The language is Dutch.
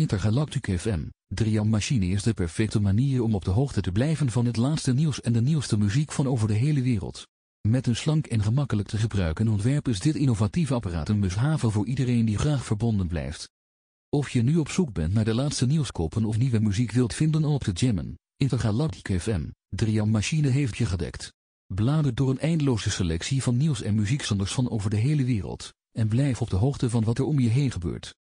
Intergalactic FM, 3 machine is de perfecte manier om op de hoogte te blijven van het laatste nieuws en de nieuwste muziek van over de hele wereld. Met een slank en gemakkelijk te gebruiken ontwerp is dit innovatieve apparaat een mushaven voor iedereen die graag verbonden blijft. Of je nu op zoek bent naar de laatste nieuwskoppen of nieuwe muziek wilt vinden op te jammen, Intergalactic FM, 3 machine heeft je gedekt. Blader door een eindeloze selectie van nieuws en muziekzenders van over de hele wereld, en blijf op de hoogte van wat er om je heen gebeurt.